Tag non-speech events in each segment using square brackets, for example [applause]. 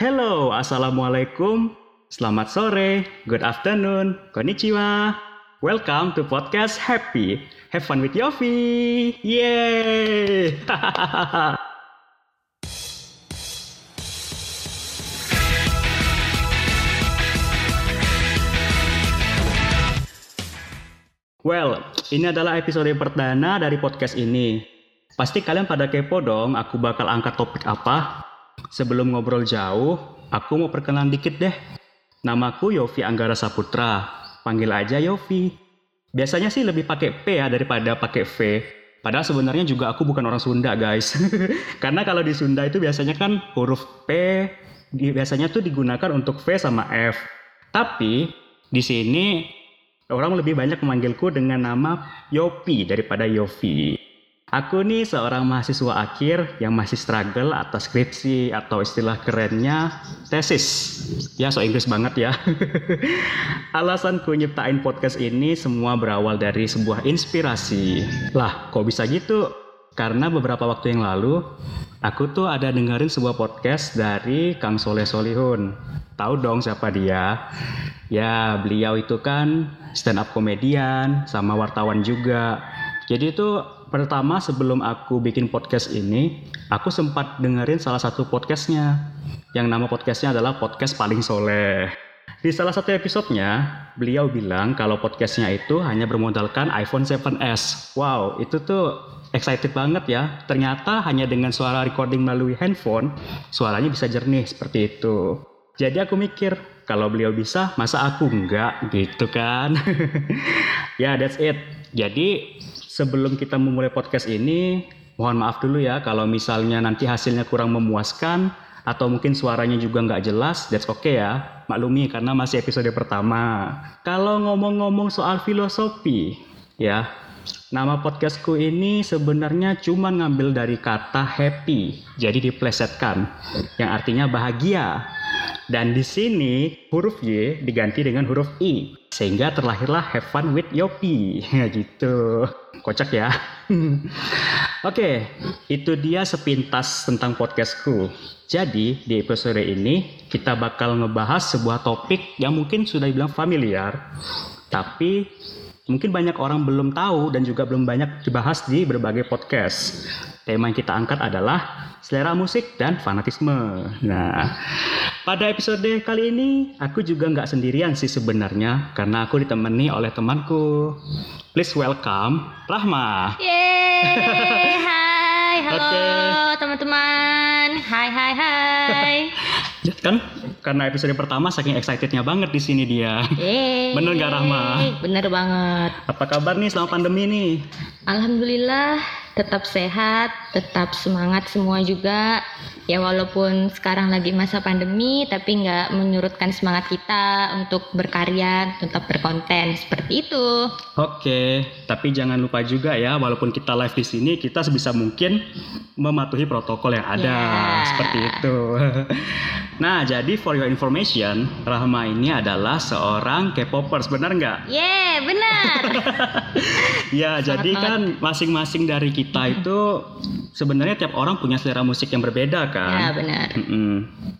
Hello, Assalamualaikum. Selamat sore, good afternoon, konnichiwa. Welcome to podcast Happy. Have fun with Yofi. Yeay! [laughs] well, ini adalah episode perdana dari podcast ini. Pasti kalian pada kepo dong, aku bakal angkat topik apa? Sebelum ngobrol jauh, aku mau perkenalan dikit deh. Namaku Yofi Anggara Saputra. Panggil aja Yofi. Biasanya sih lebih pakai P ya daripada pakai V. Padahal sebenarnya juga aku bukan orang Sunda guys. [laughs] Karena kalau di Sunda itu biasanya kan huruf P biasanya tuh digunakan untuk V sama F. Tapi di sini orang lebih banyak memanggilku dengan nama Yopi daripada Yofi. Aku nih seorang mahasiswa akhir yang masih struggle atas skripsi atau istilah kerennya tesis. Ya so Inggris banget ya. [laughs] Alasanku nyiptain podcast ini semua berawal dari sebuah inspirasi. Lah kok bisa gitu? Karena beberapa waktu yang lalu aku tuh ada dengerin sebuah podcast dari Kang Soleh Solihun. Tahu dong siapa dia? Ya beliau itu kan stand up komedian sama wartawan juga. Jadi itu pertama sebelum aku bikin podcast ini, aku sempat dengerin salah satu podcastnya. Yang nama podcastnya adalah Podcast Paling Soleh. Di salah satu episodenya, beliau bilang kalau podcastnya itu hanya bermodalkan iPhone 7s. Wow, itu tuh excited banget ya. Ternyata hanya dengan suara recording melalui handphone, suaranya bisa jernih seperti itu. Jadi aku mikir, kalau beliau bisa, masa aku enggak gitu kan? [laughs] ya, yeah, that's it. Jadi sebelum kita memulai podcast ini, mohon maaf dulu ya kalau misalnya nanti hasilnya kurang memuaskan atau mungkin suaranya juga nggak jelas, that's okay ya. Maklumi karena masih episode pertama. Kalau ngomong-ngomong soal filosofi, ya, nama podcastku ini sebenarnya cuma ngambil dari kata happy, jadi diplesetkan, yang artinya bahagia. Dan di sini huruf Y diganti dengan huruf I sehingga terlahirlah Have Fun with Yopi [laughs] gitu. Kocak ya. [laughs] Oke, okay, itu dia sepintas tentang podcastku. Jadi di episode ini kita bakal ngebahas sebuah topik yang mungkin sudah dibilang familiar, tapi mungkin banyak orang belum tahu dan juga belum banyak dibahas di berbagai podcast. Tema yang kita angkat adalah selera musik dan fanatisme. Nah, pada episode kali ini aku juga nggak sendirian sih sebenarnya karena aku ditemani oleh temanku. Please welcome Rahma. Yeay, [laughs] hai, halo okay. teman-teman. Hai, hai, hai. [laughs] kan karena episode pertama saking excitednya banget di sini dia. Yeay. Bener nggak Rahma? Bener banget. Apa kabar nih selama pandemi nih? Alhamdulillah tetap sehat, tetap semangat semua juga. Ya walaupun sekarang lagi masa pandemi, tapi nggak menyurutkan semangat kita untuk berkarya, tetap berkonten seperti itu. Oke, tapi jangan lupa juga ya, walaupun kita live di sini, kita sebisa mungkin mematuhi protokol yang ada, yeah. seperti itu. [laughs] nah, jadi for your information, Rahma ini adalah seorang K-popers, benar nggak? Yeah, benar. [laughs] ya, jadi banget. kan masing-masing dari kita itu sebenarnya tiap orang punya selera musik yang berbeda kan. Ya benar. Mm -mm.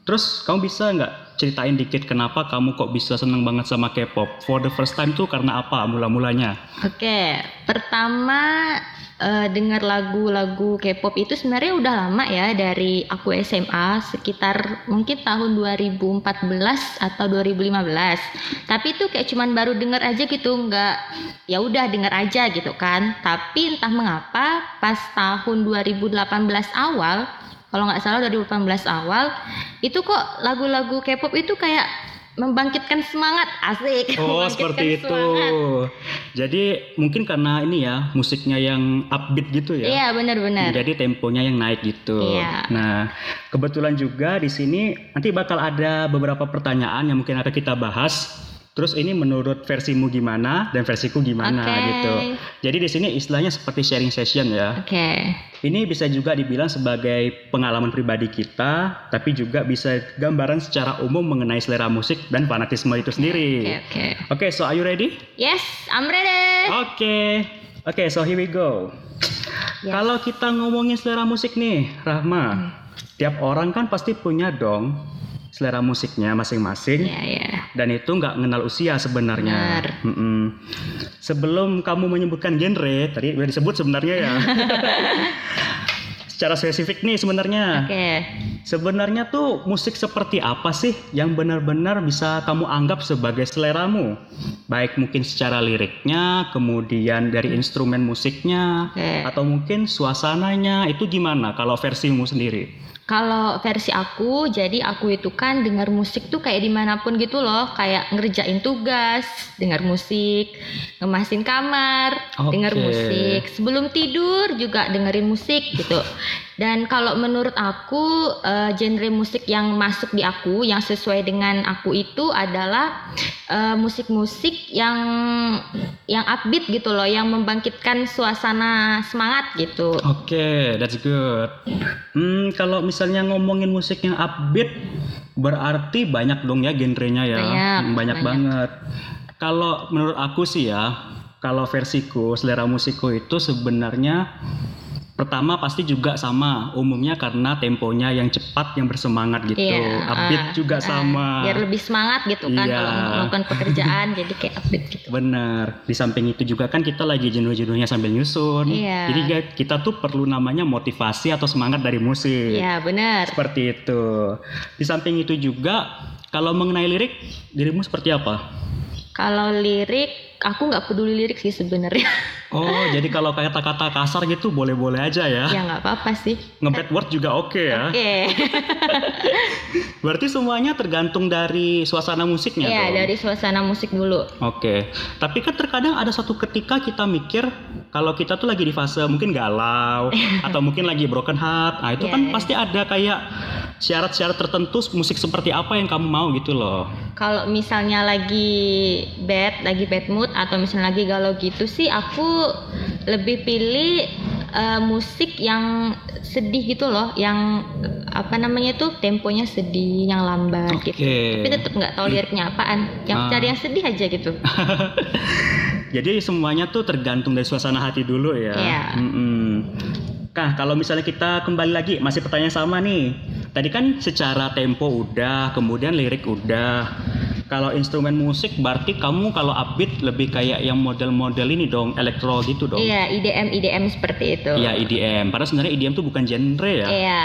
Terus kamu bisa nggak ceritain dikit kenapa kamu kok bisa seneng banget sama K-pop? For the first time tuh karena apa mula-mulanya? Oke, okay. pertama uh, dengar lagu-lagu K-pop itu sebenarnya udah lama ya dari aku SMA sekitar mungkin tahun 2014 atau 2015. Tapi itu kayak cuman baru denger aja gitu, nggak ya udah denger aja gitu kan. Tapi entah mengapa pas tahun 2018 awal kalau nggak salah 2018 awal itu kok lagu-lagu K-pop itu kayak membangkitkan semangat. Asik. Oh [laughs] seperti itu. semangat. jadi mungkin karena ini ya musiknya yang upbeat gitu ya. Iya benar-benar jadi temponya yang naik gitu. Iya. nah kebetulan juga di sini nanti bakal ada beberapa pertanyaan yang mungkin akan kita bahas Terus ini menurut versimu gimana dan versiku gimana okay. gitu. Jadi di sini istilahnya seperti sharing session ya. Oke. Okay. Ini bisa juga dibilang sebagai pengalaman pribadi kita, tapi juga bisa gambaran secara umum mengenai selera musik dan fanatisme itu sendiri. Oke, okay, oke. Okay. Okay, so are you ready? Yes, I'm ready. Oke. Okay. Oke, okay, so here we go. Yes. Kalau kita ngomongin selera musik nih, Rahma, hmm. tiap orang kan pasti punya dong selera musiknya masing-masing Iya, iya. Dan itu nggak mengenal usia sebenarnya. Benar. Mm-mm. Sebelum kamu menyebutkan genre, tadi udah disebut sebenarnya ya. [laughs] Secara spesifik nih sebenarnya. Oke. Sebenarnya tuh musik seperti apa sih yang benar-benar bisa kamu anggap sebagai seleramu? Baik mungkin secara liriknya, kemudian dari instrumen musiknya, Oke. atau mungkin suasananya itu gimana kalau versimu sendiri? Kalau versi aku, jadi aku itu kan dengar musik tuh kayak di mana pun gitu loh, kayak ngerjain tugas, dengar musik, ngemasin kamar, Oke. dengar musik, sebelum tidur juga dengerin musik gitu. Dan kalau menurut aku eh, genre musik yang masuk di aku, yang sesuai dengan aku itu adalah eh, musik-musik yang yang upbeat gitu loh, yang membangkitkan suasana semangat gitu. Oke, that's good. Hmm, kalau misalnya ngomongin musik yang upbeat, berarti banyak dong ya genrenya ya. Banyak, Hmm, banyak banyak. banget. Kalau menurut aku sih ya, kalau versiku, selera musikku itu sebenarnya pertama pasti juga sama, umumnya karena temponya yang cepat, yang bersemangat gitu. Iya, upbeat ah, juga ah, sama. biar lebih semangat gitu kan Iya. kalau melakukan pekerjaan [laughs] jadi kayak update gitu Bener. Di samping itu juga kan kita lagi jenuh-jenuhnya sambil nyusun. Iya. Jadi kita tuh perlu namanya motivasi atau semangat dari musik. Iya benar Seperti itu. Di samping itu juga kalau mengenai lirik, dirimu seperti apa? kalau lirik aku nggak peduli lirik sih sebenarnya [laughs] Oh, jadi kalau kayak kata-kata kasar gitu boleh-boleh aja ya. ya nggak apa-apa sih Ngebad word juga oke ya. oke [laughs] Berarti semuanya tergantung dari suasana musiknya Iya dong. dari suasana musik dulu Oke, tapi kan terkadang ada satu ketika kita mikir kalau kita tuh lagi di fase mungkin galau [laughs] atau mungkin lagi broken heart. Nah, itu Iya, kan pasti ada kayak syarat-syarat tertentu musik seperti apa yang kamu mau gitu loh. kalau misalnya lagi bad lagi bad mood atau misalnya lagi galau gitu sih aku lebih pilih eh, musik yang sedih gitu loh yang apa namanya tuh temponya sedih yang lambat gitu Oke. tapi tetap nggak tahu liriknya apaan yang Ah. cari yang sedih aja gitu [laughs] Jadi semuanya tuh tergantung dari suasana hati dulu ya. Iya. Mm-mm. Nah, kalau misalnya kita kembali lagi, masih pertanyaan sama nih. Tadi kan secara tempo udah, kemudian lirik udah. Kalau instrumen musik berarti kamu kalau upbeat lebih kayak yang model-model ini dong, elektro gitu dong. iya IDM IDM seperti itu Iya EDM. Padahal sebenarnya EDM tuh bukan genre ya. iya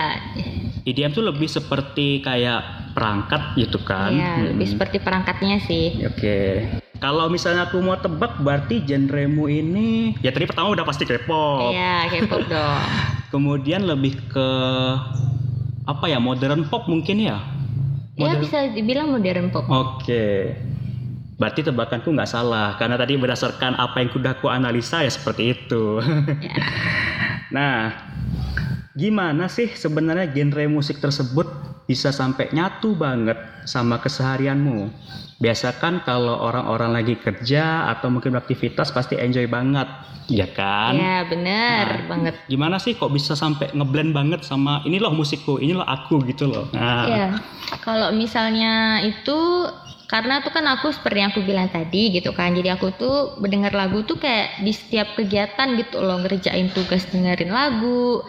EDM tuh lebih seperti kayak perangkat gitu kan. iya Mm-mm. lebih seperti perangkatnya sih Oke. Kalau misalnya aku mau tebak berarti genremu ini ya tadi pertama udah pasti K-pop. iya K-pop [laughs] dong Kemudian lebih ke apa ya modern pop mungkin ya. Ya Modern- bisa dibilang modern pop Oke. Berarti tebakanku nggak salah karena tadi berdasarkan apa yang sudah aku analisa ya seperti itu. Ya. [laughs] nah, gimana sih sebenarnya genre musik tersebut bisa sampai nyatu banget sama keseharianmu? Biasa kan kalau orang-orang lagi kerja atau mungkin beraktivitas pasti enjoy banget, ya kan? ya bener Nah. banget Gimana sih kok bisa sampai ngeblend banget sama ini loh musikku, ini loh aku gitu loh. Nah, Ya, kalau misalnya itu karena tuh kan aku seperti yang aku bilang tadi gitu kan. Jadi aku tuh mendengar lagu tuh kayak di setiap kegiatan gitu loh ngerjain tugas dengerin lagu,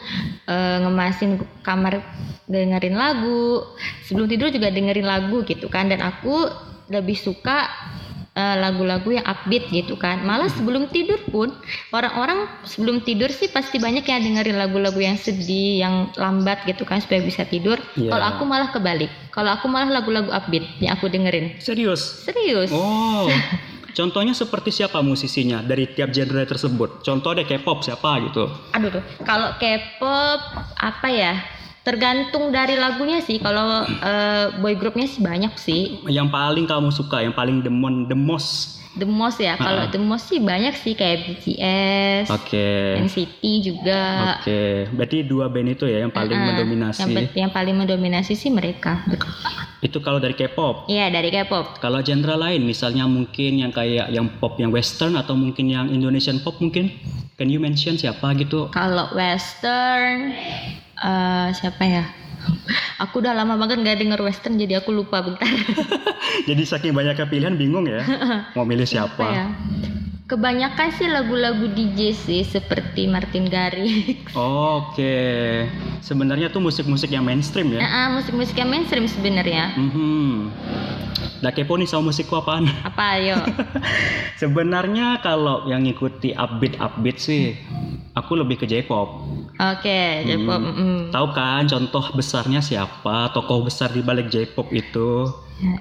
eh, ngemasin kamar dengerin lagu, sebelum tidur juga dengerin lagu gitu kan. Dan aku lebih suka eh, lagu-lagu yang upbeat gitu kan. Malah sebelum tidur pun orang-orang sebelum tidur sih pasti banyak yang dengerin lagu-lagu yang sedih, yang lambat gitu kan supaya bisa tidur. Iya. Kalau aku malah kebalik. Kalau aku malah lagu-lagu upbeat yang aku dengerin. serius. Serius. Oh, [laughs] contohnya seperti siapa musisinya dari tiap genre tersebut? Contoh deh K-pop siapa gitu? Aduh tuh. Kalau K-pop apa ya? Tergantung dari lagunya sih. Kalau eh, boy groupnya sih banyak sih. Yang paling kamu suka, yang paling demon, the most. The most ya. Kalau Ah. the most sih banyak sih kayak BTS, Oke. NCT juga. Oke, berarti dua band itu ya yang paling Ah, mendominasi. Yang, yang paling mendominasi sih mereka. Itu kalau dari K-pop. Iya dari K-pop. Kalau genre lain, misalnya mungkin yang kayak yang pop yang western atau mungkin yang Indonesian pop mungkin, can you mention siapa gitu? Kalau Western, eh siapa ya? [laughs] Aku udah lama banget nggak denger Western jadi aku lupa bentar. [laughs] Jadi saking banyaknya pilihan bingung ya, mau milih siapa? Apa ya? Kebanyakan sih lagu-lagu DJ sih seperti Martin Garrix. [laughs] Oke. Sebenarnya tuh musik-musik yang mainstream ya. Nah, musik-musik yang mainstream sebenarnya. Mhm. Udah kepo nih sama musikku apaan? Apa ayo? [laughs] Sebenarnya kalau yang ngikuti upbeat upbeat sih, aku lebih ke J-pop. Oke, J-pop. Hmm. mm. Tahu kan contoh besarnya siapa? Tokoh besar di balik J-pop itu?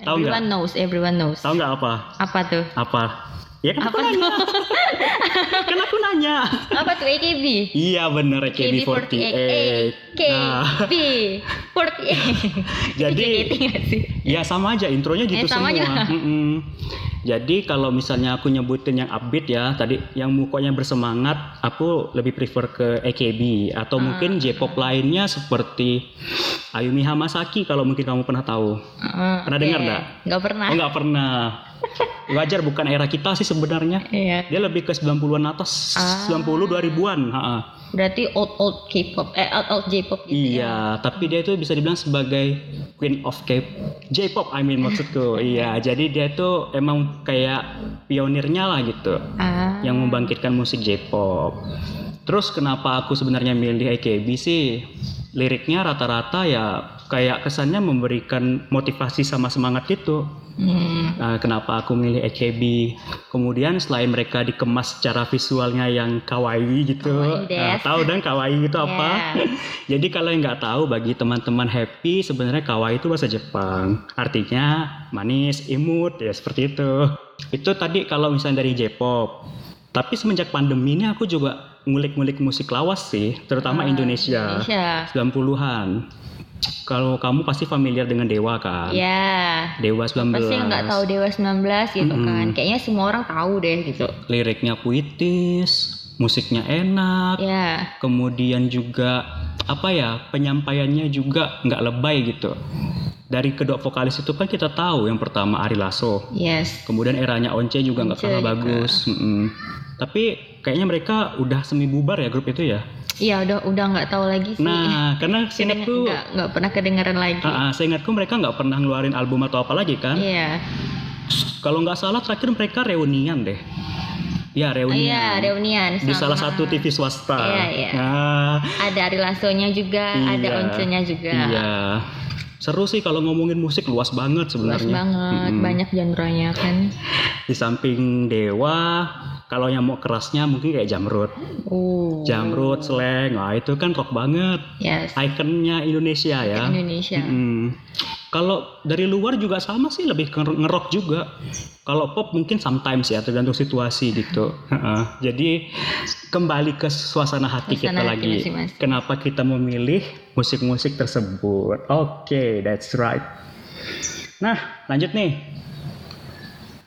Tahu nggak? Everyone knows, everyone knows. Tahu nggak apa? Apa tuh? Apa? Ya kan aku nanya. [laughs] kan aku nanya. Apa tuh AKB? Iya bener AKB48. Nah, AKB48. [laughs] Jadi- JKT nggak sih? ya sama aja intronya gitu Eh, sama semua. aja. Mm-mm. Jadi kalau misalnya aku nyebutin yang upbeat ya, tadi yang mukanya bersemangat, aku lebih prefer ke AKB atau mungkin J-pop lainnya seperti Ayumi Hamasaki kalau mungkin kamu pernah tahu. Heeh, Pernah dengar oke. nggak? Nggak pernah. Oh nggak pernah. Wajar bukan era kita sih sebenarnya. Iya. Dia lebih ke 90-an atas, Ah. 90 2000-an, ha-ha. Berarti old old K-pop, eh old old J-pop gitu ya. Iya, tapi dia itu bisa dibilang sebagai queen of K J-pop I mean maksudku. [laughs] iya, jadi dia itu emang kayak pionirnya lah gitu Ah. yang membangkitkan musik J-pop. Terus kenapa aku sebenarnya milih AKB sih? Liriknya rata-rata ya kayak kesannya memberikan motivasi sama semangat gitu. Hmm. Nah, kenapa aku milih AKB? Kemudian selain mereka dikemas secara visualnya yang kawaii gitu, Kawaii nah, tahu dan kawaii itu apa? [laughs] Yeah. [laughs] Jadi kalau yang nggak tahu bagi teman-teman happy sebenarnya kawaii itu bahasa Jepang. Artinya manis, imut ya seperti itu. Itu tadi kalau misalnya dari J-pop. Tapi semenjak pandemi ini aku juga ngulik-ngulik musik lawas sih, terutama Ah, Indonesia. Indonesia. 90-an. Kalau kamu pasti familiar dengan Dewa kan? Ya. Dewa 19. Pasti nggak tahu Dewa 19 gitu Mm-mm. kan. Kayaknya semua orang tahu deh gitu. Liriknya puitis, musiknya enak, Ya. kemudian juga apa ya penyampaiannya juga nggak lebay gitu. Dari kedua vokalis itu kan kita tahu yang pertama Ari Lasso, Yes. kemudian eranya Once juga nggak kalah juga. bagus. Mm-mm. Tapi kayaknya mereka udah semi bubar ya grup itu ya. Iya udah udah nggak tahu lagi sih. Nah, karena [laughs] seingatku, nggak nggak pernah kedengaran lagi. ah, ah, seingatku mereka nggak pernah ngeluarin album atau apa lagi kan? Iya. Kalau nggak salah terakhir mereka reunian deh. Ya reunian. Iya, reunian Di salah sama- satu TV swasta. Iya, iya. Nah, Ada Ari Lasso-nya juga, ada Iya. Once-nya juga. Iya. Seru sih kalau ngomongin musik luas banget Luas sebenarnya. banget, Mm-mm. banyak genre-nya kan. Di samping Dewa, kalau yang mau kerasnya mungkin kayak Jamrud. Oh. Jamrud, Slang, wah itu kan rock banget. Yes. Ikonnya Indonesia ya. Indonesia. Mm-mm. Kalau dari luar juga sama sih lebih ke ngerok juga. Kalau pop mungkin sometimes ya tergantung situasi gitu. Jadi kembali ke suasana hati kita Suasana hati lagi. masing-masing. Kenapa kita memilih musik-musik tersebut? Oke, that's right. Nah, lanjut nih.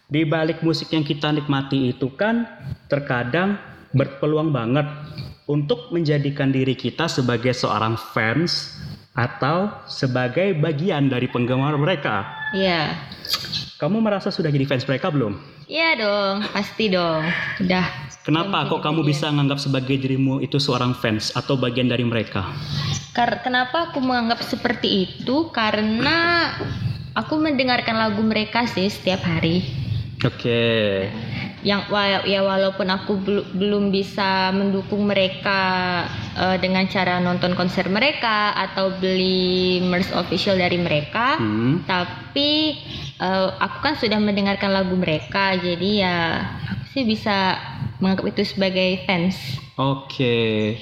Di balik musik yang kita nikmati itu kan terkadang berpeluang banget untuk menjadikan diri kita sebagai seorang fans atau sebagai bagian dari penggemar mereka. Iya. Kamu merasa sudah jadi fans mereka belum? Iya dong, pasti dong. Udah. Kenapa kok kamu bagian. bisa menganggap sebagai dirimu itu seorang fans atau bagian dari mereka? Kar- kenapa aku menganggap seperti itu? Karena aku mendengarkan lagu mereka sih setiap hari. Oke. Yang wa- ya walaupun aku belu- belum bisa mendukung mereka eh, dengan cara nonton konser mereka atau beli merch official dari mereka, Hmm. tapi eh, aku kan sudah mendengarkan lagu mereka, jadi ya aku sih bisa menganggap itu sebagai fans. Oke.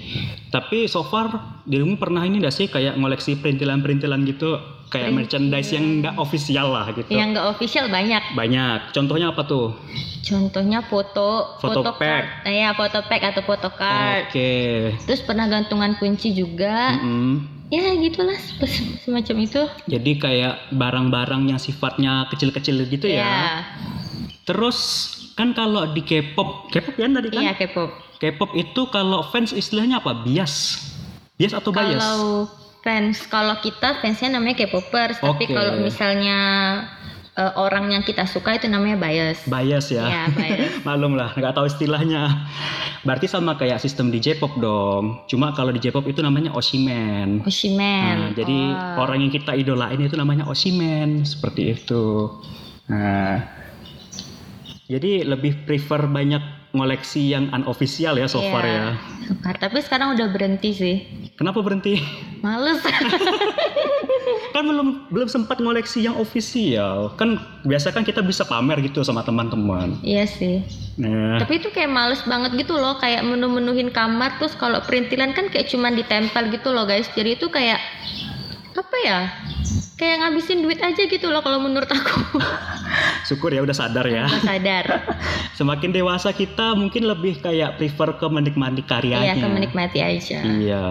Tapi so far dirimu pernah ini enggak sih kayak ngoleksi perintilan-perintilan gitu, kayak merchandise yang enggak official lah gitu? Yang nggak official banyak. Banyak. Contohnya apa tuh? Contohnya foto, Foto card. pack. Nah, ya foto pack atau foto card. Oke. Terus pernah gantungan kunci juga. Mm-mm. Ya gitulah se- semacam itu. Jadi kayak barang-barang yang sifatnya kecil-kecil gitu ya. Ya, Terus kan kalau di K-pop, K-pop kan tadi kan? iya K-pop. K-pop itu kalau fans istilahnya apa? Bias. Bias atau bias? Kalau fans, kalau kita fansnya namanya K-popers, tapi Oke. kalau misalnya eh, orang yang kita suka itu namanya bias. Bias ya. Ya, bias. [laughs] Malum lah, nggak tahu istilahnya. Berarti sama kayak sistem di J-pop dong. Cuma kalau di J-pop itu namanya Oshimen. Nah, Oshimen. jadi Oh. orang yang kita idolain itu namanya Oshimen, seperti itu. Nah, jadi lebih prefer banyak ngoleksi yang unofficial ya so Iya. far ya. Tapi sekarang udah berhenti sih. Kenapa berhenti? Males. [laughs] kan belum belum sempat ngoleksi yang official. Kan biasa kan kita bisa pamer gitu sama teman-teman. iya sih. Nah, Tapi itu kayak males banget gitu loh, kayak menu-menuhin kamar terus kalau perintilan kan kayak cuman ditempel gitu loh guys. Jadi itu kayak apa ya? Kayak ngabisin duit aja gitu loh kalau menurut aku. [laughs] syukur ya udah sadar ya. Aku sadar. [laughs] Semakin dewasa kita mungkin lebih kayak prefer ke menikmati karyanya. Iya, ke menikmati aja. Iya,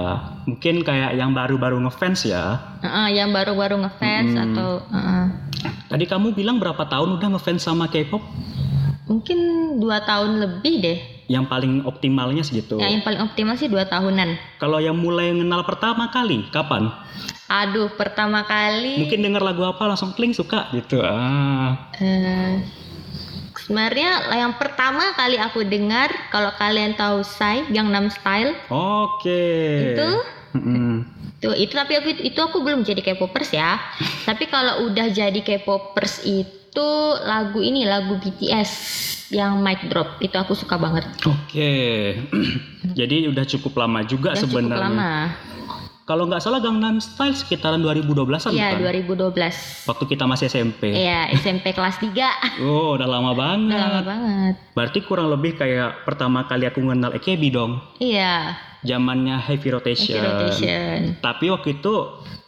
mungkin kayak yang baru-baru ngefans ya. Heeh, yang baru-baru ngefans Mm-mm. atau heeh. Tadi kamu bilang berapa tahun udah ngefans sama K-pop? mungkin dua tahun lebih deh. Yang paling optimalnya segitu. Ya, yang paling optimal sih dua tahunan. Kalau yang mulai kenal pertama kali, kapan? Aduh, pertama kali Mungkin denger lagu apa langsung kling suka gitu. Ah. eh, sebenarnya yang pertama kali aku dengar kalau kalian tahu Psy Gangnam Style Oke. itu Mm-mm. tuh itu tapi aku itu aku belum jadi K-popers ya. [laughs] tapi kalau udah jadi K-popers itu lagu ini lagu BTS yang Mic Drop itu aku suka banget. Oke. [clears throat] Jadi udah cukup lama juga cukup sebenarnya. lama. Kalau nggak salah Gangnam Style sekitaran 2012-an Iya, kan? 2012. Waktu kita masih SMP. Iya, SMP kelas 3. [laughs] Oh, udah lama banget. Udah lama banget. Berarti kurang lebih kayak pertama kali aku kenal AKB dong. Iya, Zamannya Heavy Rotation. Heavy Rotation. Tapi waktu itu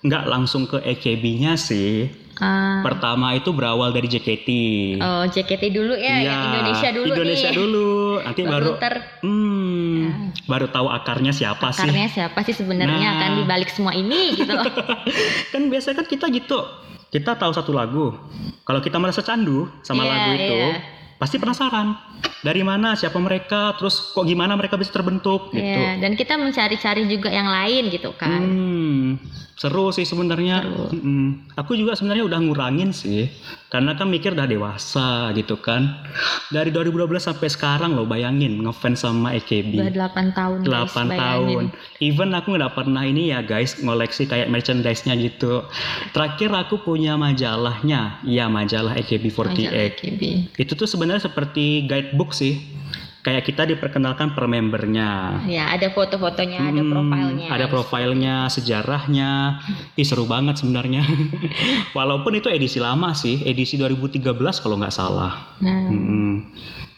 nggak langsung ke AKB-nya sih. Ah, Pertama itu berawal dari JKT. oh, JKT dulu ya, yang Indonesia dulu Indonesia nih. dulu. Nanti baru, ntar hmm, baru tahu akarnya siapa sih. akarnya siapa sih sebenarnya Nah. kan di balik semua ini gitu [laughs] kan biasanya kan kita gitu. Kita tahu satu lagu. Kalau kita merasa candu sama Iya, lagu itu, iya. pasti penasaran. Dari mana, siapa mereka, terus kok gimana mereka bisa terbentuk gitu. Iya, dan kita mencari-cari juga yang lain gitu kan. Hmm, seru sih sebenarnya. Seru. Mm-mm. Aku juga sebenarnya udah ngurangin sih, karena kan mikir udah dewasa gitu kan. Dari 2012 sampai sekarang loh, bayangin ngefans sama Udah AKB. 8 tahun guys, 8 bayangin. tahun. Even aku nggak pernah ini ya guys ngoleksi kayak merchandise-nya gitu. Terakhir aku punya majalahnya, iya majalah AKB48. Majalah AKB. Itu tuh sebenarnya seperti guidebook sih. Kayak kita diperkenalkan per membernya. Ya, ada foto-fotonya, ada Hmm, profilnya. Ada profilnya, sejarahnya. Ih seru banget sebenarnya. [laughs] Walaupun itu edisi lama sih, edisi 2013 kalau nggak salah. Nah, Hmm.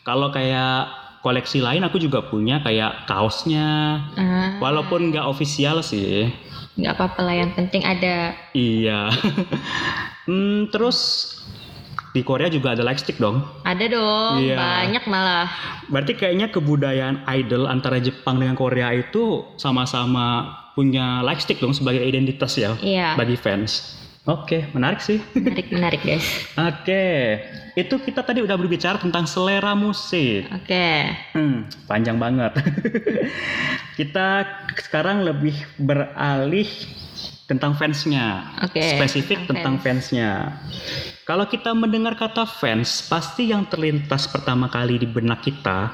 Kalau kayak koleksi lain aku juga punya kayak kaosnya. ah, Walaupun nggak official sih. nggak apa-apa lah, yang penting ada. Iya. [laughs] hmm, terus di Korea juga ada lightstick dong. Ada dong, Iya. banyak malah. Berarti kayaknya kebudayaan idol antara Jepang dengan Korea itu sama-sama punya lightstick dong sebagai identitas ya Iya, bagi fans. Oke, menarik sih. menarik menarik guys. [laughs] Oke, itu kita tadi udah berbicara tentang selera musik. Oke, Hmm, panjang banget. [laughs] kita sekarang lebih beralih tentang fansnya. oke. Spesifik tentang fansnya. Kalau kita mendengar kata fans, pasti yang terlintas pertama kali di benak kita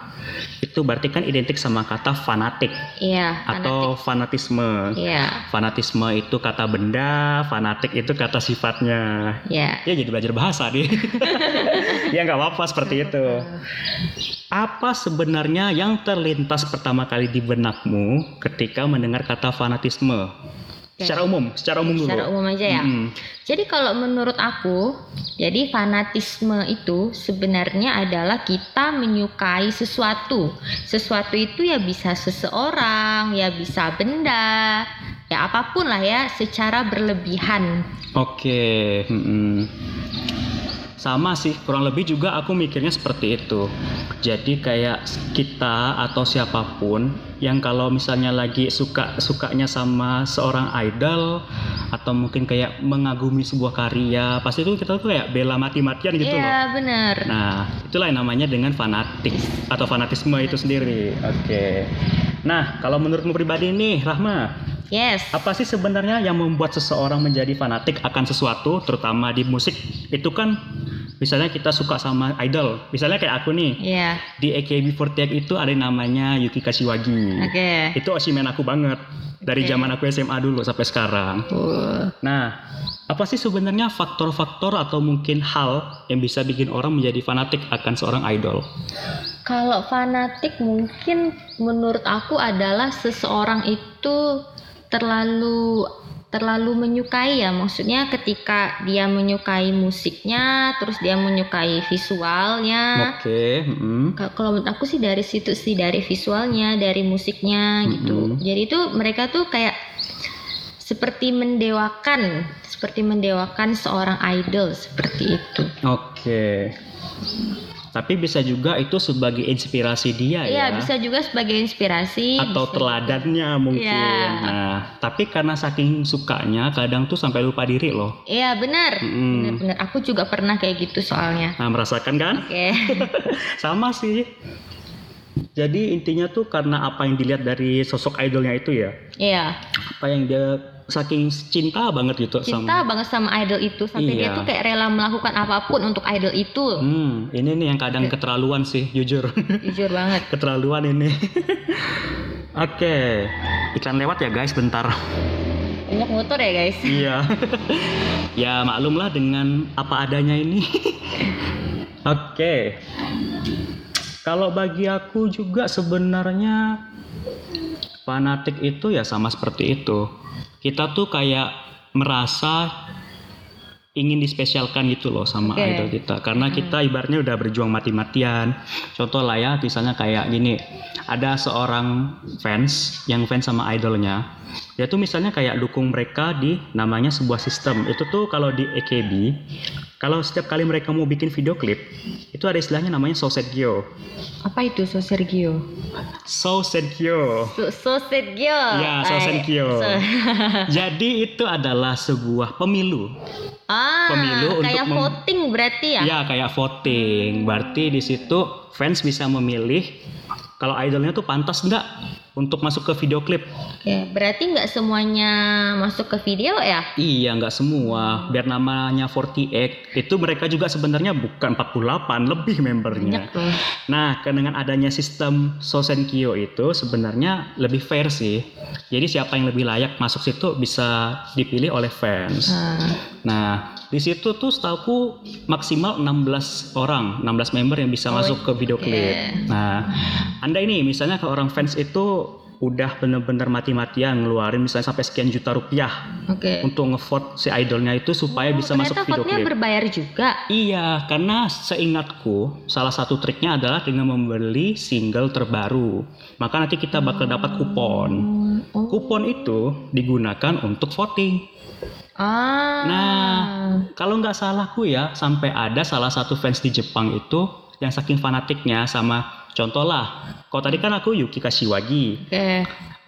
itu berarti kan identik sama kata fanatik Iya, atau fanatisme. fanatik. Iya, Fanatisme itu kata benda, fanatik itu kata sifatnya. iya. Ya jadi belajar bahasa nih. [laughs] ya nggak apa-apa seperti itu. Apa sebenarnya yang terlintas pertama kali di benakmu ketika mendengar kata fanatisme? Oke. Secara umum, secara umum dulu. Secara umum aja ya. Mm-mm. Jadi kalau menurut aku, jadi fanatisme itu sebenarnya adalah kita menyukai sesuatu. Sesuatu itu ya bisa seseorang, ya bisa benda, ya apa pun lah ya, secara berlebihan. Oke, mm-mm. Sama sih kurang lebih juga aku mikirnya seperti itu. Jadi kayak kita atau siapa pun yang kalau misalnya lagi suka sukanya sama seorang idol atau mungkin kayak mengagumi sebuah karya, pasti itu kita tuh kayak bela mati-matian gitu loh. Iya bener. Nah, itulah yang namanya dengan fanatik atau fanatisme itu sendiri. Oke. Nah, kalau menurutmu pribadi nih, Rahma, Yes. apa sih sebenarnya yang membuat seseorang menjadi fanatik akan sesuatu, terutama di musik? Itu kan misalnya kita suka sama idol. Misalnya kayak aku nih, Iya. di AKB48 itu ada yang namanya Yuki Kashiwagi. Oke. Itu oshimen aku banget. Dari Oke. zaman aku SMA dulu sampai sekarang. Uh, Nah, apa sih sebenarnya faktor-faktor atau mungkin hal yang bisa bikin orang menjadi fanatik akan seorang idol? Kalau fanatik mungkin menurut aku adalah seseorang itu terlalu terlalu menyukai ya maksudnya ketika dia menyukai musiknya terus dia menyukai visualnya Oke, mm-mm. Ka- kalau menurut aku sih dari situ sih dari visualnya dari musiknya gitu Mhm. jadi itu mereka tuh kayak seperti mendewakan seperti mendewakan seorang idol seperti itu Oke. Tapi bisa juga itu sebagai inspirasi dia Iya ya. bisa juga sebagai inspirasi atau teladannya mungkin. Iya. Nah, tapi karena saking sukanya kadang tuh sampai lupa diri loh. Iya benar Mm-mm. benar-benar aku juga pernah kayak gitu soalnya Nah, merasakan kan? oke [laughs] Sama sih. Jadi intinya tuh karena apa yang dilihat dari sosok idolnya itu ya. iya Apa yang dia saking cinta banget gitu cinta sama banget sama idol itu sampai dia Iya. tuh kayak rela melakukan apa pun untuk idol itu Hmm, ini nih yang kadang keterlaluan sih, jujur. jujur banget [laughs] keterlaluan ini. [laughs] Oke, iklan lewat ya guys, bentar. banyak motor ya guys [laughs] Iya. ya maklumlah dengan apa adanya ini. Oke. Kalau bagi aku juga sebenarnya fanatik itu ya sama seperti itu. Kita tuh kayak merasa ingin dispesialkan gitu loh sama Oke. idol kita. Karena kita ibaratnya udah berjuang mati-matian. Contoh lah ya misalnya kayak gini. Ada seorang fans yang fans sama idolnya. Dia tuh misalnya kayak dukung mereka di namanya sebuah sistem. Itu tuh kalau di AKB kalau setiap kali mereka mau bikin video klip itu ada istilahnya namanya Sosetgyo apa itu Sosetgyo so, so Sergio Ya, so Sergio. So- [laughs] jadi itu adalah sebuah pemilu. Ah Pemilu untuk kayak mem- voting berarti ya? Ya kayak voting. Berarti di situ fans bisa memilih kalau idolnya tuh pantas nggak untuk masuk ke video klip. Oke, berarti nggak semuanya masuk ke video ya Iya nggak semua. Biar namanya 48 itu mereka juga sebenarnya bukan 48 lebih membernya. banyak Nah dengan adanya sistem Sosenkyo itu sebenarnya lebih fair sih. Jadi siapa yang lebih layak masuk situ bisa dipilih oleh fans. Nah, Nah, di situ tuh setahu maksimal 16 orang, 16 member yang bisa Oh, masuk ke video klip. Nah, Anda ini misalnya ke orang fans itu udah bener-bener mati-matian ngeluarin misalnya sampai sekian juta rupiah oke untuk ngevote si idolnya itu supaya Oh, bisa masuk video klip. berbayar juga Iya, karena seingatku salah satu triknya adalah dengan membeli single terbaru. Maka nanti kita bakal dapat kupon. Hmm, oh. Kupon itu digunakan untuk voting. Ah Nah, Kalau nggak salahku ya, sampai ada salah satu fans di Jepang itu yang saking fanatiknya sama contoh lah. Kalau tadi kan aku Yuki Kashiwagi. oke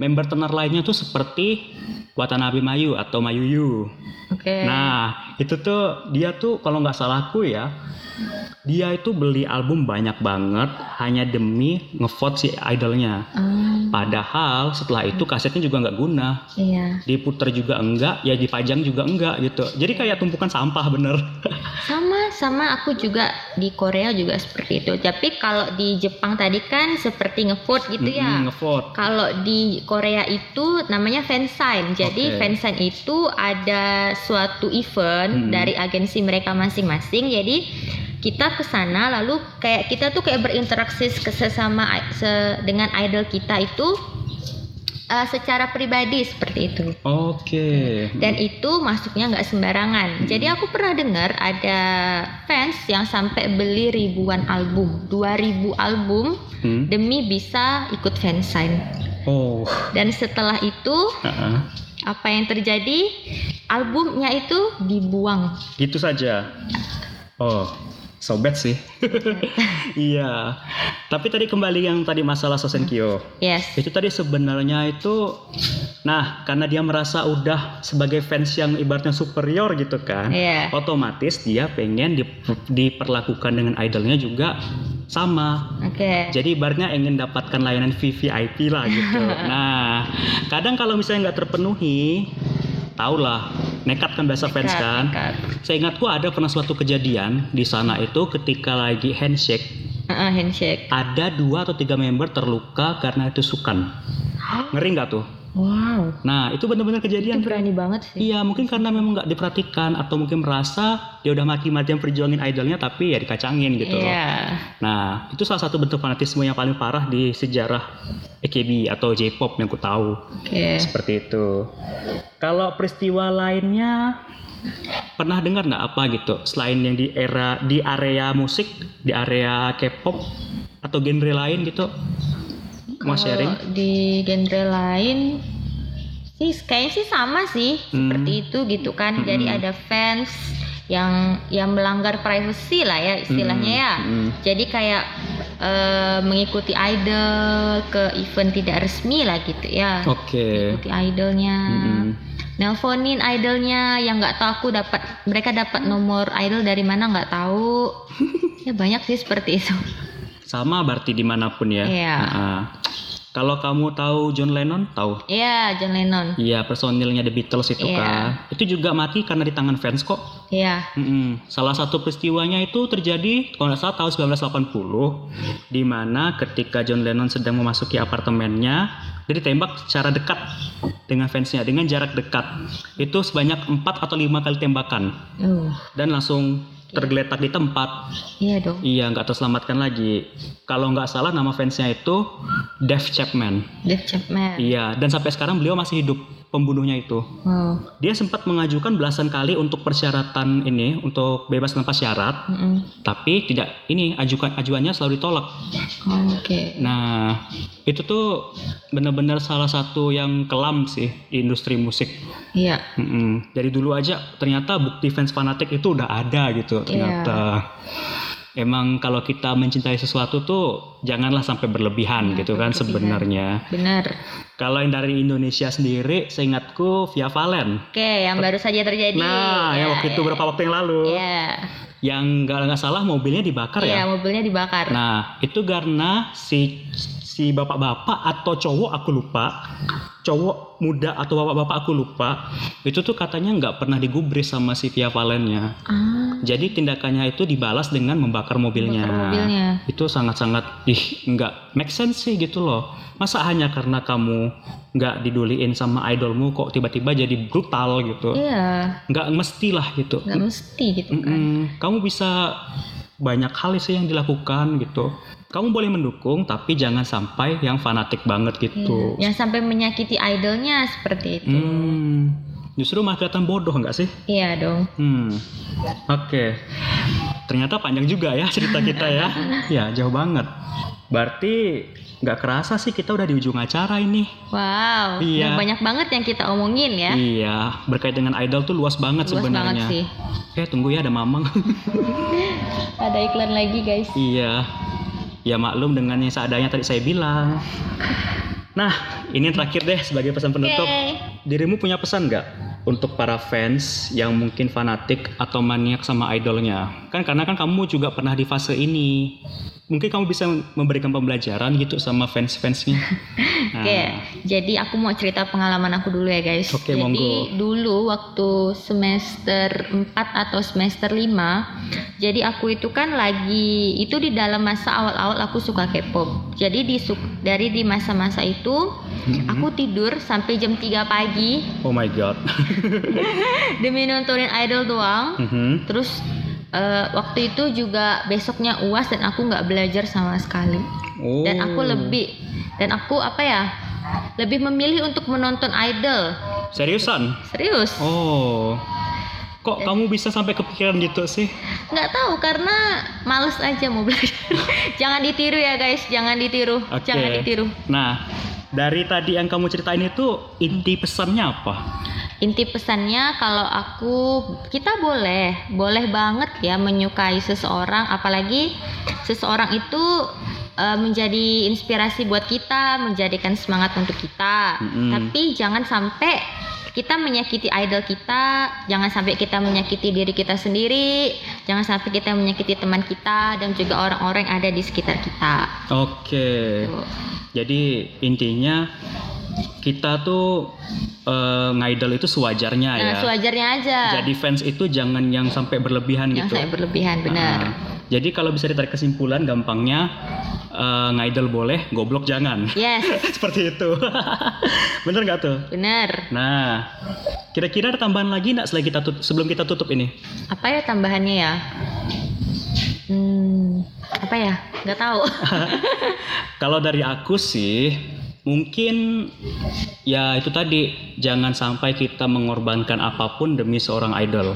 Member tenar lainnya tuh seperti Watanabe Mayu atau Mayuyu. oke Nah, itu tuh dia tuh kalau nggak salahku ya, dia itu beli album banyak banget hanya demi ngevote si idolnya. Ah, Padahal setelah itu kasetnya juga nggak guna, iya diputer juga enggak, ya dipajang juga enggak gitu. Jadi kayak tumpukan sampah bener. sama sama aku juga di Korea juga seperti itu tapi kalau di Jepang tadi kan seperti ngevote gitu ya Mm-mm, ngevote. Kalau di Korea itu namanya fansign. Jadi Oke. fansign itu ada suatu event Mm-mm. dari agensi mereka masing-masing. Jadi kita ke sana lalu kayak kita tuh kayak berinteraksi sesama se- dengan idol kita itu eh, secara pribadi seperti itu. Oke. Dan itu masuknya nggak sembarangan. Jadi aku pernah dengar ada fans yang sampai beli ribuan album, 2000 album Hmm. demi bisa ikut fansign. Oh. Dan setelah itu Heeh. apa yang terjadi? Albumnya itu dibuang. Gitu saja. Oh. Sobat sih. [laughs] iya. Tapi tadi kembali yang tadi masalah Sosenkyo. Yes. Itu tadi sebenarnya itu nah, karena dia merasa udah sebagai fans yang ibaratnya superior gitu kan. Iya. Otomatis dia pengen di- diperlakukan dengan idolnya juga sama. Oke. Jadi ibaratnya ingin dapatkan layanan VVIP lah gitu. [laughs] Nah, kadang kalau misalnya nggak terpenuhi, tahulah nekat kan bahasa fans Nekat, kan. nekat. Saya ingatku ada pernah suatu kejadian di sana itu ketika lagi handshake, Heeh, handshake. ada dua atau tiga member terluka karena itu sukan. Ngeri nggak tuh? Wow. Nah itu benar-benar Itu kejadian. berani banget sih. Iya mungkin karena memang nggak diperhatikan atau mungkin merasa dia udah mati-matian perjuangin idolnya tapi ya dikacangin gitu. Iya. Nah itu salah satu bentuk fanatisme yang paling parah di sejarah AKB atau J-pop yang aku tahu. Oke. Seperti itu. Kalau peristiwa lainnya pernah dengar nggak apa gitu selain yang di era di area musik di area K-pop atau genre lain gitu mau sharing di genre lain sih kayaknya sih sama sih Hmm. seperti itu gitu kan. Jadi Mm-mm. ada fans yang yang melanggar privacy lah ya istilahnya ya. Mm-mm. Jadi kayak eh, mengikuti idol ke event tidak resmi lah gitu ya. oke Ikuti idolnya. Mm-mm. Nelponin idolnya yang nggak tahu aku dapat mereka dapat nomor idol dari mana nggak tahu. [laughs] ya banyak sih seperti itu. sama berarti di mana pun ya Iya. Nah, kalau kamu tahu John Lennon tahu Iya, John Lennon. Iya personilnya The Beatles itu Iya. kan itu juga mati karena di tangan fans kok Iya. Mm-mm. Salah satu peristiwanya itu terjadi kalau nggak salah tahun 1980 di mana ketika John Lennon sedang memasuki apartemennya dia ditembak secara dekat dengan fansnya dengan jarak dekat itu sebanyak 4 atau lima kali tembakan Uh, dan langsung tergeletak di tempat. Iya dong. iya nggak terselamatkan lagi. Kalau nggak salah nama fansnya itu Dave Chapman. Dave Chapman. iya dan sampai sekarang beliau masih hidup pembunuhnya itu Wow. dia sempat mengajukan belasan kali untuk persyaratan ini untuk bebas tanpa syarat Mm-mm. tapi tidak ini ajukan ajuannya selalu ditolak. Oh, Oke. Nah, itu tuh benar-benar salah satu yang kelam sih di industri musik. Iya. Mm-mm. Dari dulu aja ternyata bukti fans fanatik itu udah ada gitu ternyata. Emang kalau kita mencintai sesuatu tuh janganlah sampai berlebihan Iya, gitu kan berlebihan. sebenarnya. Benar. Kalau yang dari Indonesia sendiri, seingatku Via Valen. Oke, yang baru saja terjadi. Nah, yang Ya, waktu itu ya. beberapa waktu yang lalu, Iya. yang nggak nggak salah mobilnya dibakar Iya, ya. mobilnya dibakar. Nah, itu karena si si bapak-bapak atau cowok aku lupa, cowok muda atau bapak-bapak aku lupa, itu tuh katanya nggak pernah digubris sama si Via Valennya. Ah, Jadi tindakannya itu dibalas dengan membakar mobilnya. Membakar mobilnya. Itu sangat-sangat ih nggak make sense sih gitu loh. Masa hanya karena kamu nggak diduliin sama idolmu kok tiba-tiba jadi brutal gitu? iya, Nggak mestilah gitu. nggak mesti gitu kan. Mm-mm. Kamu bisa banyak hal sih yang dilakukan gitu. Kamu boleh mendukung tapi jangan sampai yang fanatik banget gitu. Iya. Yang sampai menyakiti idolnya seperti itu. Hmm, justru malah kelihatan bodoh nggak sih? Iya dong. Hmm, oke. Ternyata panjang juga ya cerita kita ya. [laughs] ya jauh banget. Berarti nggak kerasa sih kita udah di ujung acara ini. Wow. Iya. Banyak banget yang kita omongin ya. Iya, berkait dengan idol tuh luas banget Luas banget sebenarnya. sih. Eh tunggu ya ada mamang. [laughs] Ada iklan lagi guys. Iya. Ya maklum dengan yang seadanya tadi saya bilang. Nah, ini yang terakhir deh sebagai pesan penutup. Dirimu punya pesan nggak untuk para fans yang mungkin fanatik atau maniak sama idolnya? Kan karena kan kamu juga pernah di fase ini. Mungkin kamu bisa memberikan pembelajaran gitu sama fans-fansnya. [laughs] Nah, Oke, jadi aku mau cerita pengalaman aku dulu ya guys. Oke, jadi monggo. dulu waktu semester 4 atau semester 5, jadi aku itu kan lagi itu di dalam masa awal-awal aku suka K-pop. Jadi di dari di masa-masa itu mhm. aku tidur sampai jam 3 pagi Oh my god. [laughs] demi nontonin idol doang. Mhm. Terus eh, waktu itu juga besoknya UAS dan aku nggak belajar sama sekali. Oh. dan aku lebih dan aku apa ya lebih memilih untuk menonton idol seriusan. serius Oh. Kok kamu bisa sampai kepikiran gitu sih? nggak tahu karena males aja mau belajar [laughs] jangan ditiru ya guys jangan ditiru Oke. jangan ditiru Nah, dari tadi yang kamu ceritain itu inti pesannya apa? Inti pesannya kalau aku kita boleh boleh banget ya menyukai seseorang apalagi seseorang itu eh, menjadi inspirasi buat kita menjadikan semangat untuk kita Mm-mm. tapi jangan sampai kita menyakiti idol kita jangan sampai kita menyakiti diri kita sendiri jangan sampai kita menyakiti teman kita dan juga orang-orang yang ada di sekitar kita Oke. Tuh. Jadi intinya kita tuh eh, ngidol itu sewajarnya nah ya. sewajarnya aja Jadi fans itu jangan yang sampai berlebihan yang gitu. saya berlebihan benar Ah, Jadi kalau bisa ditarik kesimpulan gampangnya eh, ngidol boleh, goblok jangan. Yes, [laughs] Seperti itu. [laughs] Bener nggak tuh? bener. Nah, kira-kira ada tambahan lagi nggak setelah kita tut- sebelum kita tutup ini? Apa ya tambahannya ya? Hmm, apa ya? Nggak tahu. [laughs] Kalau dari aku sih, mungkin ya itu tadi jangan sampai kita mengorbankan apa pun demi seorang idol.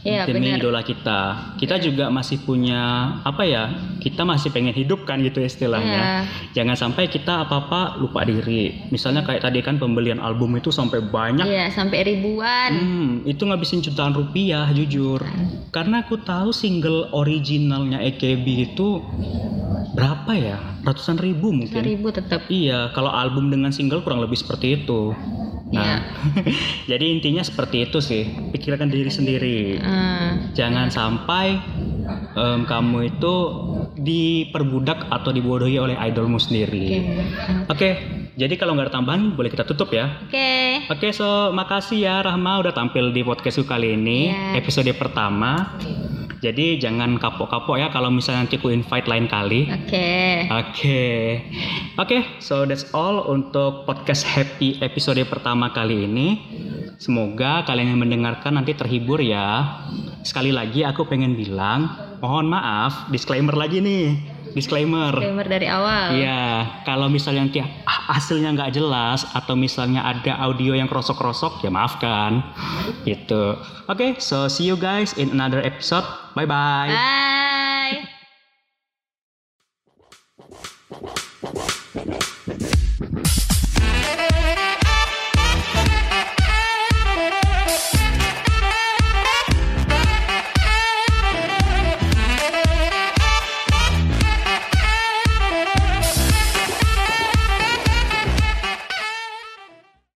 Iya, demi bener. idola kita. Kita juga masih punya apa ya? Kita masih pengen hidup kan gitu istilahnya. Iya. Jangan sampai kita apa-apa lupa diri. Misalnya kayak tadi kan pembelian album itu sampai banyak. Iya, sampai ribuan. Hmm, itu ngabisin jutaan rupiah jujur. Karena aku tahu single originalnya AKB itu berapa ya? Ratusan ribu mungkin. Seribu tetap. Iya, kalau album dengan single kurang lebih seperti itu. Iya. Nah, [laughs] jadi intinya seperti itu sih. Pikirkan diri sendiri. Hmm, Jangan sampai em, kamu itu diperbudak atau dibodohi oleh idolmu Oke. sendiri. Oke, jadi kalau nggak ada tambahan boleh kita tutup ya. Oke. Oke, so makasih ya Rahma udah tampil di podcastku kali ini, Iya. episode pertama. Jadi jangan kapok-kapok ya kalau misalnya nanti aku invite lain kali. Oke. Oke, oke, so that's all untuk podcast happy episode pertama kali ini. Semoga kalian yang mendengarkan nanti terhibur ya. Sekali lagi aku pengen bilang, mohon maaf, disclaimer lagi nih, disclaimer. Disclaimer dari awal. Iya, kalau misalnya nanti hasilnya nggak jelas atau misalnya ada audio yang krosok-krosok, ya maafkan. Gitu. Oke, so see you guys in another episode. Bye bye. Bye.